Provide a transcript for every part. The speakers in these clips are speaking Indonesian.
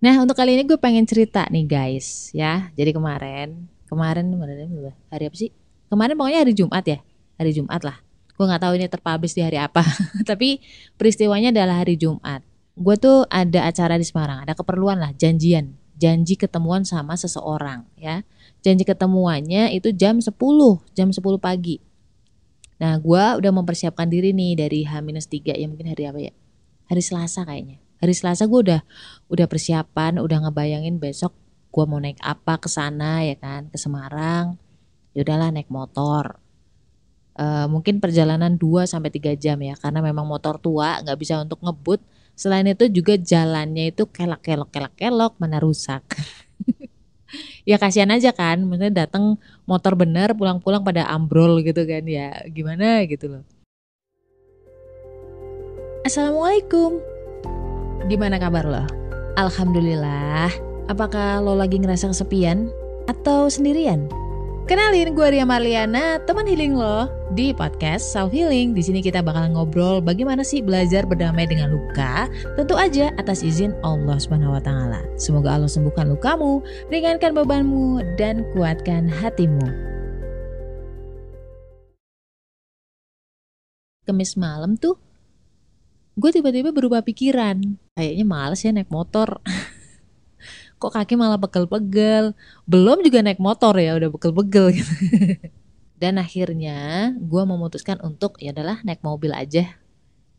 Nah untuk kali ini gue pengen cerita nih guys ya. Jadi kemarin, kemarin kemarin hari apa sih? Kemarin pokoknya hari Jumat ya, hari Jumat lah. Gue nggak tahu ini terpublish di hari apa. Tapi peristiwanya adalah hari Jumat. Gue tuh ada acara di Semarang, ada keperluan lah, janjian, janji ketemuan sama seseorang ya. Janji ketemuannya itu jam 10, jam 10 pagi. Nah, gue udah mempersiapkan diri nih dari H-3 ya mungkin hari apa ya? Hari Selasa kayaknya. Hari Selasa gue udah udah persiapan, udah ngebayangin besok gue mau naik apa ke sana ya kan, ke Semarang. Ya udahlah naik motor. Uh, mungkin perjalanan 2 sampai 3 jam ya karena memang motor tua nggak bisa untuk ngebut. Selain itu juga jalannya itu kelak-kelok kelak-kelok mana rusak. ya kasihan aja kan maksudnya datang motor bener pulang-pulang pada ambrol gitu kan ya gimana gitu loh Assalamualaikum Gimana kabar lo? Alhamdulillah Apakah lo lagi ngerasa kesepian? Atau sendirian? Kenalin gue Ria Marliana, teman healing lo di podcast Self Healing. Di sini kita bakal ngobrol bagaimana sih belajar berdamai dengan luka, tentu aja atas izin Allah Subhanahu wa taala. Semoga Allah sembuhkan lukamu, ringankan bebanmu dan kuatkan hatimu. Kemis malam tuh gue tiba-tiba berubah pikiran. Kayaknya males ya naik motor. kok kaki malah pegel-pegel? Belum juga naik motor ya udah pegel-pegel gitu. Dan akhirnya gue memutuskan untuk ya adalah naik mobil aja.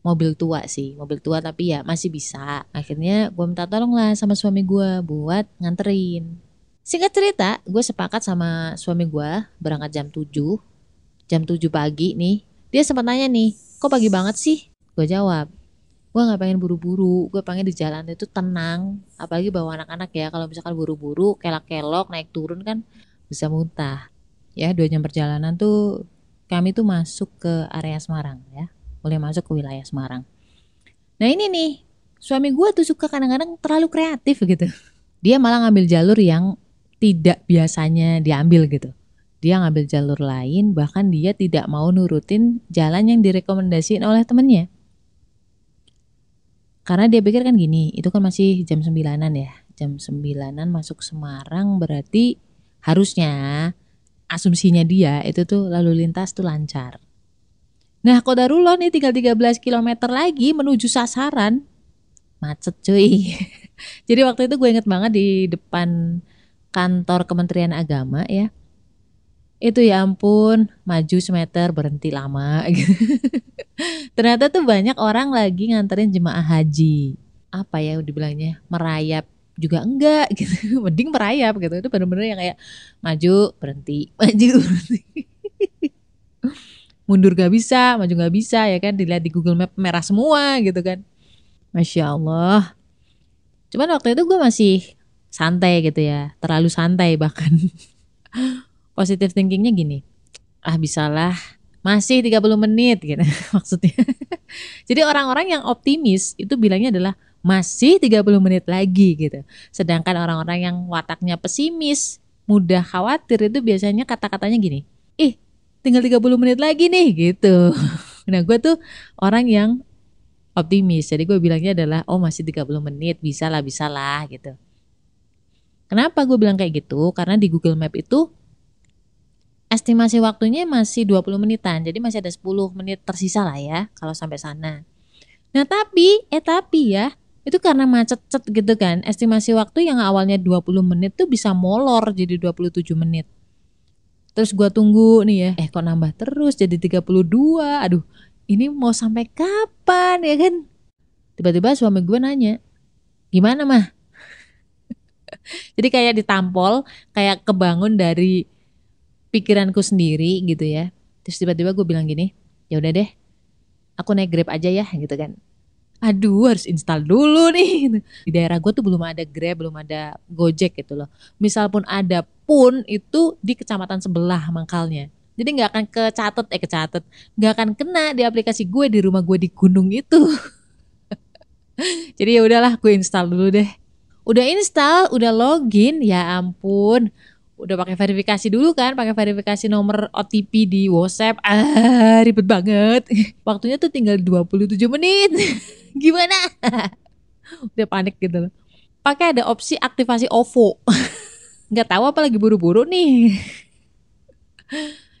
Mobil tua sih mobil tua tapi ya masih bisa. Akhirnya gue minta tolong lah sama suami gue buat nganterin. Singkat cerita gue sepakat sama suami gue berangkat jam 7 jam 7 pagi nih. Dia sempat nanya nih kok pagi banget sih? Gue jawab gue nggak pengen buru-buru gue pengen di jalan itu tenang. Apalagi bawa anak-anak ya kalau misalkan buru-buru kelak-kelok naik turun kan bisa muntah. Ya dua jam perjalanan tuh kami tuh masuk ke area Semarang ya. Boleh masuk ke wilayah Semarang. Nah ini nih suami gue tuh suka kadang-kadang terlalu kreatif gitu. Dia malah ngambil jalur yang tidak biasanya diambil gitu. Dia ngambil jalur lain bahkan dia tidak mau nurutin jalan yang direkomendasiin oleh temennya karena dia pikir kan gini, itu kan masih jam sembilanan ya. Jam sembilanan masuk Semarang berarti harusnya asumsinya dia itu tuh lalu lintas tuh lancar. Nah, Kodarullah nih tinggal 13 km lagi menuju sasaran. Macet cuy. Jadi waktu itu gue inget banget di depan kantor Kementerian Agama ya itu ya ampun maju semeter berhenti lama ternyata tuh banyak orang lagi nganterin jemaah haji. Apa ya dibilangnya? Merayap juga enggak gitu. Mending merayap gitu. Itu bener-bener yang kayak maju berhenti maju berhenti. Mundur gak bisa maju gak bisa ya kan? Dilihat di Google Map merah semua gitu kan. Masya Allah. Cuman waktu itu gue masih santai gitu ya. Terlalu santai bahkan positive thinkingnya gini ah bisalah masih 30 menit gitu maksudnya. Jadi orang-orang yang optimis itu bilangnya adalah masih 30 menit lagi gitu. Sedangkan orang-orang yang wataknya pesimis mudah khawatir itu biasanya kata-katanya gini ih tinggal 30 menit lagi nih gitu. Nah gue tuh orang yang optimis. Jadi gue bilangnya adalah oh masih 30 menit bisa lah bisa lah gitu. Kenapa gue bilang kayak gitu? Karena di Google Map itu estimasi waktunya masih 20 menitan. Jadi masih ada 10 menit tersisa lah ya kalau sampai sana. Nah, tapi eh tapi ya, itu karena macet-cet gitu kan. Estimasi waktu yang awalnya 20 menit tuh bisa molor jadi 27 menit. Terus gua tunggu nih ya, eh kok nambah terus jadi 32. Aduh, ini mau sampai kapan ya kan? Tiba-tiba suami gue nanya, "Gimana, mah?" jadi kayak ditampol, kayak kebangun dari pikiranku sendiri gitu ya. Terus tiba-tiba gue bilang gini ya udah deh aku naik grab aja ya gitu kan. Aduh harus install dulu nih di daerah gue tuh belum ada grab belum ada gojek gitu loh. Misal pun ada pun itu di kecamatan sebelah mangkalnya. Jadi nggak akan kecatet eh kecatet. Nggak akan kena di aplikasi gue di rumah gue di gunung itu. Jadi ya udahlah gue install dulu deh. Udah install udah login ya ampun udah pakai verifikasi dulu kan, pakai verifikasi nomor OTP di WhatsApp. Ah, ribet banget. Waktunya tuh tinggal 27 menit. Gimana? udah panik gitu loh. pakai ada opsi aktivasi OVO. Nggak tahu apa lagi buru-buru nih.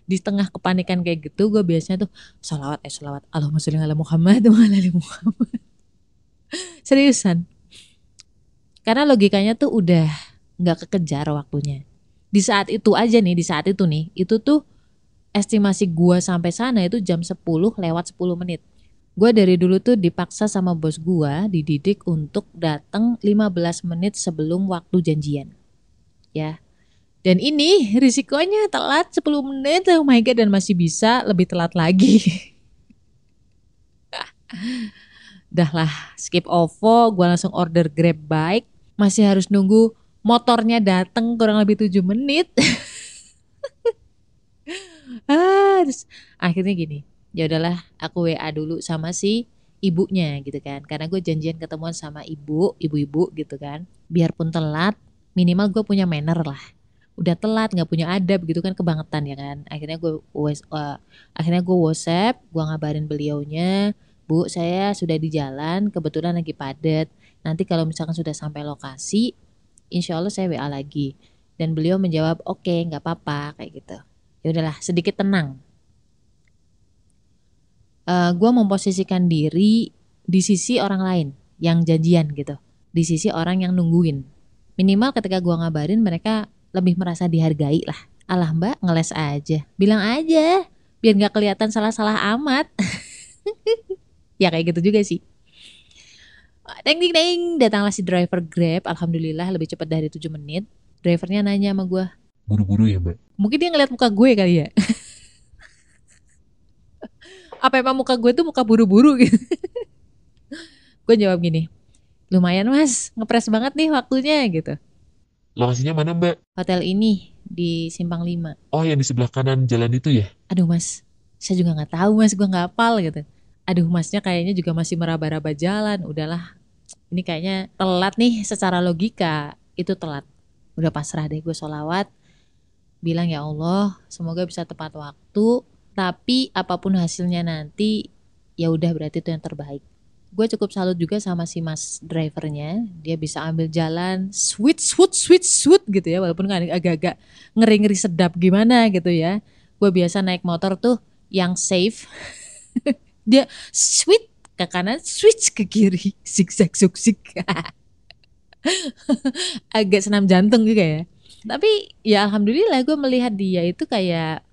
Di tengah kepanikan kayak gitu, gue biasanya tuh salawat eh salawat Allahumma sholli ala Muhammad wa ala Muhammad. Seriusan. Karena logikanya tuh udah nggak kekejar waktunya. Di saat itu aja nih, di saat itu nih, itu tuh estimasi gua sampai sana itu jam 10 lewat 10 menit. Gua dari dulu tuh dipaksa sama bos gua dididik untuk datang 15 menit sebelum waktu janjian. Ya. Dan ini risikonya telat 10 menit, oh my god dan masih bisa lebih telat lagi. Dah lah, skip OVO, gua langsung order Grab bike. Masih harus nunggu motornya datang kurang lebih 7 menit. ah, terus akhirnya gini, ya udahlah aku WA dulu sama si ibunya gitu kan. Karena gue janjian ketemuan sama ibu ibu-ibu gitu kan. Biarpun telat minimal gue punya manner lah. Udah telat nggak punya adab gitu kan kebangetan ya kan. Akhirnya gue uh, akhirnya gue WhatsApp gue ngabarin beliaunya bu saya sudah di jalan kebetulan lagi padat. Nanti kalau misalkan sudah sampai lokasi insya Allah saya WA lagi. Dan beliau menjawab oke okay, nggak apa-apa kayak gitu. Ya udahlah sedikit tenang. Uh, eh, gue memposisikan diri di sisi orang lain yang janjian gitu di sisi orang yang nungguin. Minimal ketika gue ngabarin mereka lebih merasa dihargai lah. Alah mbak ngeles aja. Bilang aja biar nggak kelihatan salah-salah amat. Ya kayak gitu juga sih Deng deng deng datanglah si driver Grab. Alhamdulillah lebih cepat dari 7 menit. Drivernya nanya sama gue buru-buru ya mbak? Mungkin dia ngeliat muka gue kali ya. Apa emang muka gue tuh muka buru-buru gitu? Gue jawab gini lumayan mas. Ngepres banget nih waktunya gitu. Lokasinya mana mbak? Hotel ini di simpang 5 oh yang di sebelah kanan jalan itu ya? Aduh mas. Saya juga nggak tahu mas. Gue nggak hafal gitu. Aduh masnya kayaknya juga masih meraba-raba jalan. Udahlah ini kayaknya telat nih secara logika. Itu telat. Udah pasrah deh gue sholawat. Bilang ya Allah semoga bisa tepat waktu tapi apa pun hasilnya nanti ya udah berarti itu yang terbaik. Gue cukup salut juga sama si mas drivernya. Dia bisa ambil jalan sweet sweet sweet sweet gitu ya. Walaupun kan agak-agak ngeri-ngeri sedap gimana gitu ya. Gue biasa naik motor tuh yang safe. Dia sweet ke kanan switch ke kiri zigzag zigzag agak senam jantung juga ya tapi ya alhamdulillah gue melihat dia itu kayak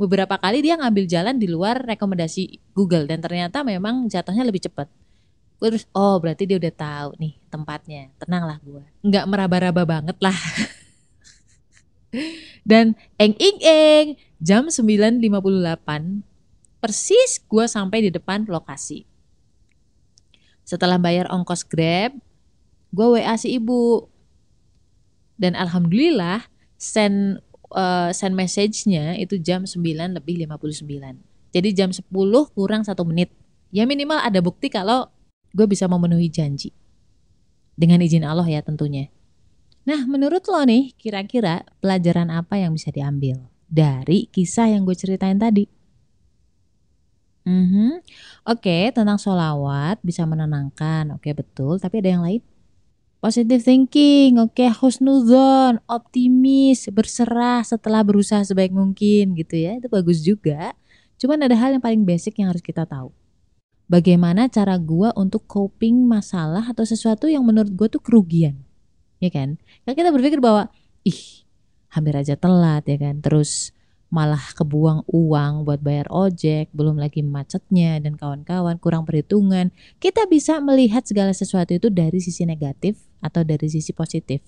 beberapa kali dia ngambil jalan di luar rekomendasi Google dan ternyata memang jatuhnya lebih cepat. Terus oh berarti dia udah tahu nih tempatnya. Tenanglah gue. Nggak meraba-raba banget lah. dan eng eng eng jam 9.58 persis gue sampai di depan lokasi. Setelah bayar ongkos Grab, gue WA si ibu. Dan alhamdulillah send uh, send message-nya itu jam 9 lebih 59. Jadi jam 10 kurang satu menit. Ya minimal ada bukti kalau gue bisa memenuhi janji. Dengan izin Allah ya tentunya. Nah menurut lo nih kira-kira pelajaran apa yang bisa diambil dari kisah yang gue ceritain tadi? Mm -hmm. Oke, okay, tentang sholawat bisa menenangkan. Oke, okay, betul. Tapi ada yang lain? Positive thinking, oke, okay, husnuzon, optimis, berserah setelah berusaha sebaik mungkin gitu ya. Itu bagus juga. Cuman ada hal yang paling basic yang harus kita tahu. Bagaimana cara gua untuk coping masalah atau sesuatu yang menurut gua tuh kerugian. Ya kan? Kalau kita berpikir bahwa ih, hampir aja telat ya kan. Terus malah kebuang uang buat bayar ojek, belum lagi macetnya dan kawan-kawan kurang perhitungan. Kita bisa melihat segala sesuatu itu dari sisi negatif atau dari sisi positif.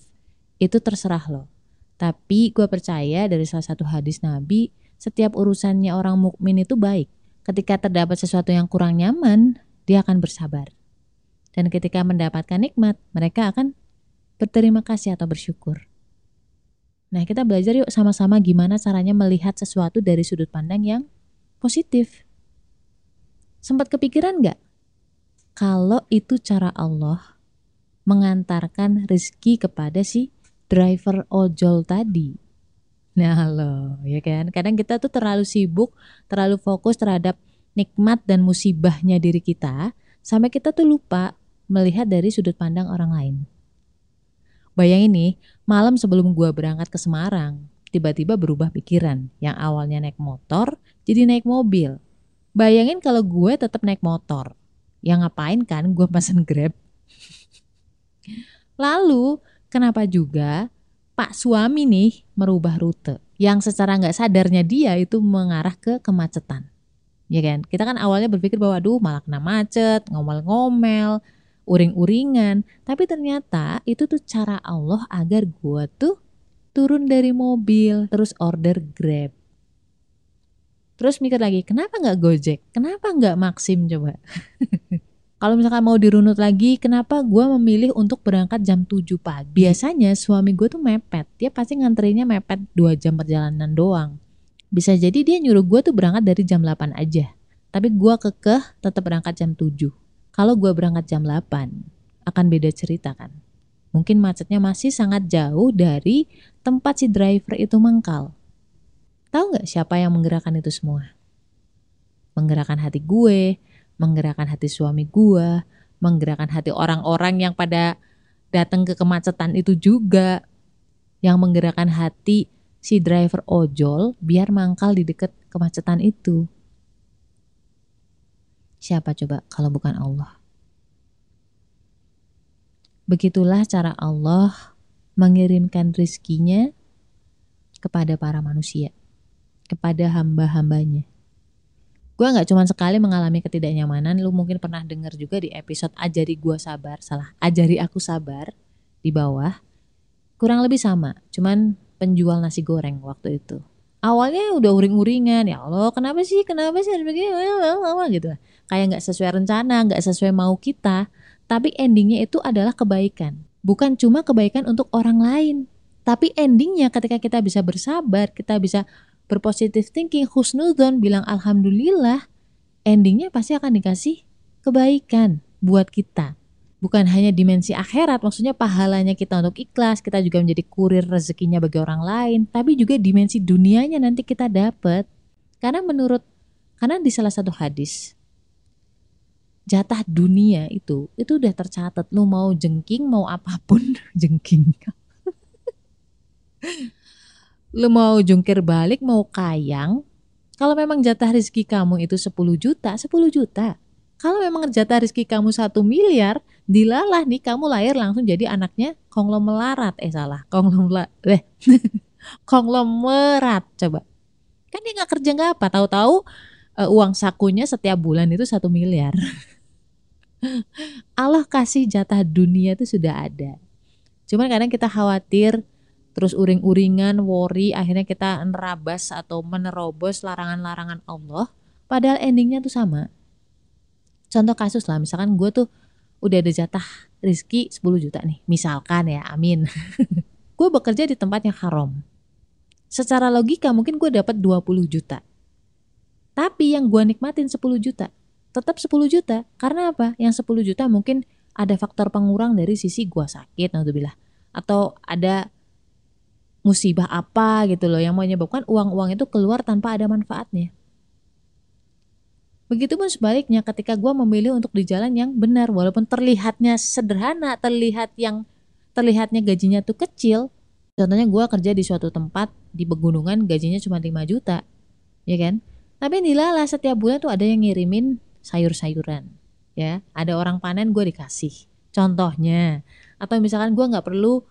Itu terserah loh. Tapi gue percaya dari salah satu hadis Nabi, setiap urusannya orang mukmin itu baik. Ketika terdapat sesuatu yang kurang nyaman, dia akan bersabar. Dan ketika mendapatkan nikmat, mereka akan berterima kasih atau bersyukur. Nah, kita belajar yuk sama-sama gimana caranya melihat sesuatu dari sudut pandang yang positif. Sempat kepikiran nggak? Kalau itu cara Allah mengantarkan rezeki kepada si driver ojol tadi. Nah lo, ya kan? Kadang kita tuh terlalu sibuk, terlalu fokus terhadap nikmat dan musibahnya diri kita, sampai kita tuh lupa melihat dari sudut pandang orang lain. Bayangin nih, malam sebelum gue berangkat ke Semarang, tiba-tiba berubah pikiran. Yang awalnya naik motor, jadi naik mobil. Bayangin kalau gue tetap naik motor. Yang ngapain kan gue pesen Grab? Lalu, kenapa juga Pak suami nih merubah rute? Yang secara nggak sadarnya dia itu mengarah ke kemacetan ya kan? Kita kan awalnya berpikir bahwa aduh malah kena macet, ngomel-ngomel, uring-uringan, tapi ternyata itu tuh cara Allah agar gua tuh turun dari mobil terus order Grab. Terus mikir lagi, kenapa nggak Gojek? Kenapa nggak Maxim coba? Kalau misalkan mau dirunut lagi, kenapa gua memilih untuk berangkat jam 7 pagi? Biasanya suami gue tuh mepet, dia pasti nganterinnya mepet 2 jam perjalanan doang. Bisa jadi dia nyuruh gue tuh berangkat dari jam 8 aja. Tapi gue kekeh tetap berangkat jam 7. Kalau gue berangkat jam 8, akan beda cerita kan. Mungkin macetnya masih sangat jauh dari tempat si driver itu mengkal. Tahu nggak siapa yang menggerakkan itu semua? Menggerakkan hati gue, menggerakkan hati suami gue, menggerakkan hati orang-orang yang pada datang ke kemacetan itu juga, yang menggerakkan hati si driver ojol biar mangkal di dekat kemacetan itu. Siapa coba kalau bukan Allah? Begitulah cara Allah mengirimkan rizkinya kepada para manusia, kepada hamba-hambanya. Gue gak cuma sekali mengalami ketidaknyamanan, lu mungkin pernah dengar juga di episode Ajari Gua Sabar, salah, Ajari Aku Sabar di bawah. Kurang lebih sama, cuman penjual nasi goreng waktu itu. Awalnya udah uring-uringan, ya Allah kenapa sih, kenapa sih harus begini, gitu. Kayak nggak sesuai rencana, nggak sesuai mau kita. Tapi endingnya itu adalah kebaikan. Bukan cuma kebaikan untuk orang lain. Tapi endingnya ketika kita bisa bersabar, kita bisa berpositif thinking, husnudon, bilang Alhamdulillah, endingnya pasti akan dikasih kebaikan buat kita bukan hanya dimensi akhirat, maksudnya pahalanya kita untuk ikhlas, kita juga menjadi kurir rezekinya bagi orang lain, tapi juga dimensi dunianya nanti kita dapat. Karena menurut karena di salah satu hadis jatah dunia itu itu udah tercatat lu mau jengking mau apa pun jengking lu mau jungkir balik mau kayang kalau memang jatah rezeki kamu itu 10 juta 10 juta kalau memang jatah rezeki kamu satu miliar, dilalah nih kamu lahir langsung jadi anaknya konglomerat. Eh salah, konglomerat. Eh, konglomerat coba. Kan dia nggak kerja nggak apa, tahu-tahu uh, uang sakunya setiap bulan itu satu miliar. Allah kasih jatah dunia itu sudah ada. Cuman kadang kita khawatir terus uring-uringan, worry, akhirnya kita nerabas atau menerobos larangan-larangan Allah. Padahal endingnya tuh sama contoh kasus lah misalkan gue tuh udah ada jatah rizki 10 juta nih misalkan ya amin gue bekerja di tempat yang haram secara logika mungkin gue dapat 20 juta tapi yang gue nikmatin 10 juta tetap 10 juta karena apa yang 10 juta mungkin ada faktor pengurang dari sisi gue sakit bilang atau ada musibah apa gitu loh yang menyebabkan uang-uang itu keluar tanpa ada manfaatnya Begitupun sebaliknya ketika gue memilih untuk di jalan yang benar walaupun terlihatnya sederhana, terlihat yang terlihatnya gajinya tuh kecil. Contohnya gue kerja di suatu tempat di pegunungan gajinya cuma 5 juta, ya kan? Tapi nilai setiap bulan tuh ada yang ngirimin sayur-sayuran, ya. Ada orang panen gue dikasih. Contohnya, atau misalkan gue nggak perlu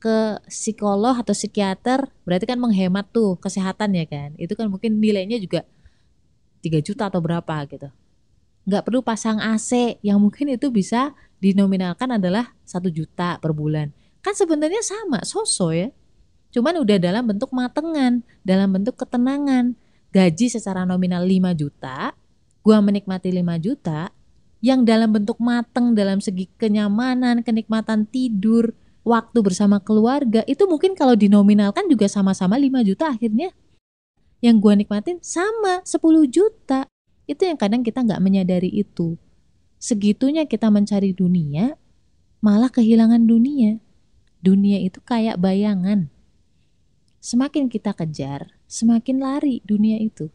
ke psikolog atau psikiater, berarti kan menghemat tuh kesehatan ya kan? Itu kan mungkin nilainya juga 3 juta atau berapa gitu. Nggak perlu pasang AC yang mungkin itu bisa dinominalkan adalah satu juta per bulan. Kan sebenarnya sama, sosok ya. Cuman udah dalam bentuk matengan, dalam bentuk ketenangan. Gaji secara nominal 5 juta, gua menikmati 5 juta, yang dalam bentuk mateng dalam segi kenyamanan, kenikmatan tidur, waktu bersama keluarga, itu mungkin kalau dinominalkan juga sama-sama 5 juta akhirnya yang gue nikmatin sama 10 juta. Itu yang kadang kita nggak menyadari itu. Segitunya kita mencari dunia, malah kehilangan dunia. Dunia itu kayak bayangan. Semakin kita kejar, semakin lari dunia itu.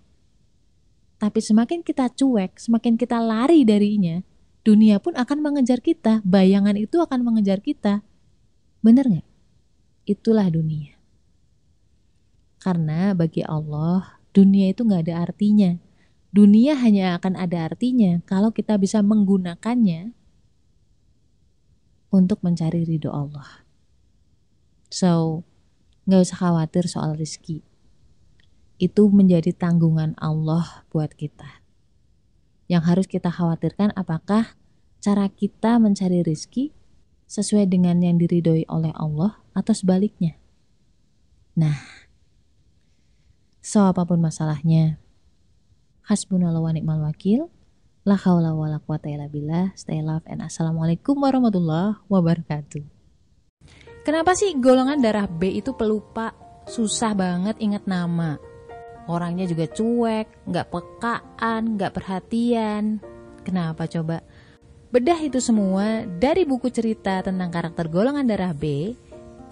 Tapi semakin kita cuek, semakin kita lari darinya, dunia pun akan mengejar kita. Bayangan itu akan mengejar kita. Bener nggak? itulah dunia. Karena bagi Allah, dunia itu nggak ada artinya. Dunia hanya akan ada artinya kalau kita bisa menggunakannya untuk mencari ridho Allah. So, nggak usah khawatir soal rizki. Itu menjadi tanggungan Allah buat kita. Yang harus kita khawatirkan apakah cara kita mencari rizki sesuai dengan yang diridhoi oleh Allah atau sebaliknya. Nah, So apa pun masalahnya, hasbunallah wa ni'mal wakil. La haula wa la quwata illa billah. Stay love and assalamualaikum warahmatullahi wabarakatuh. Kenapa sih golongan darah B itu pelupa? Susah banget ingat nama. Orangnya juga cuek, nggak pekaan, nggak perhatian. Kenapa coba? Bedah itu semua dari buku cerita tentang karakter golongan darah B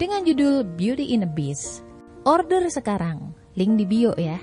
dengan judul Beauty in a Beast. Order sekarang link di bio ya.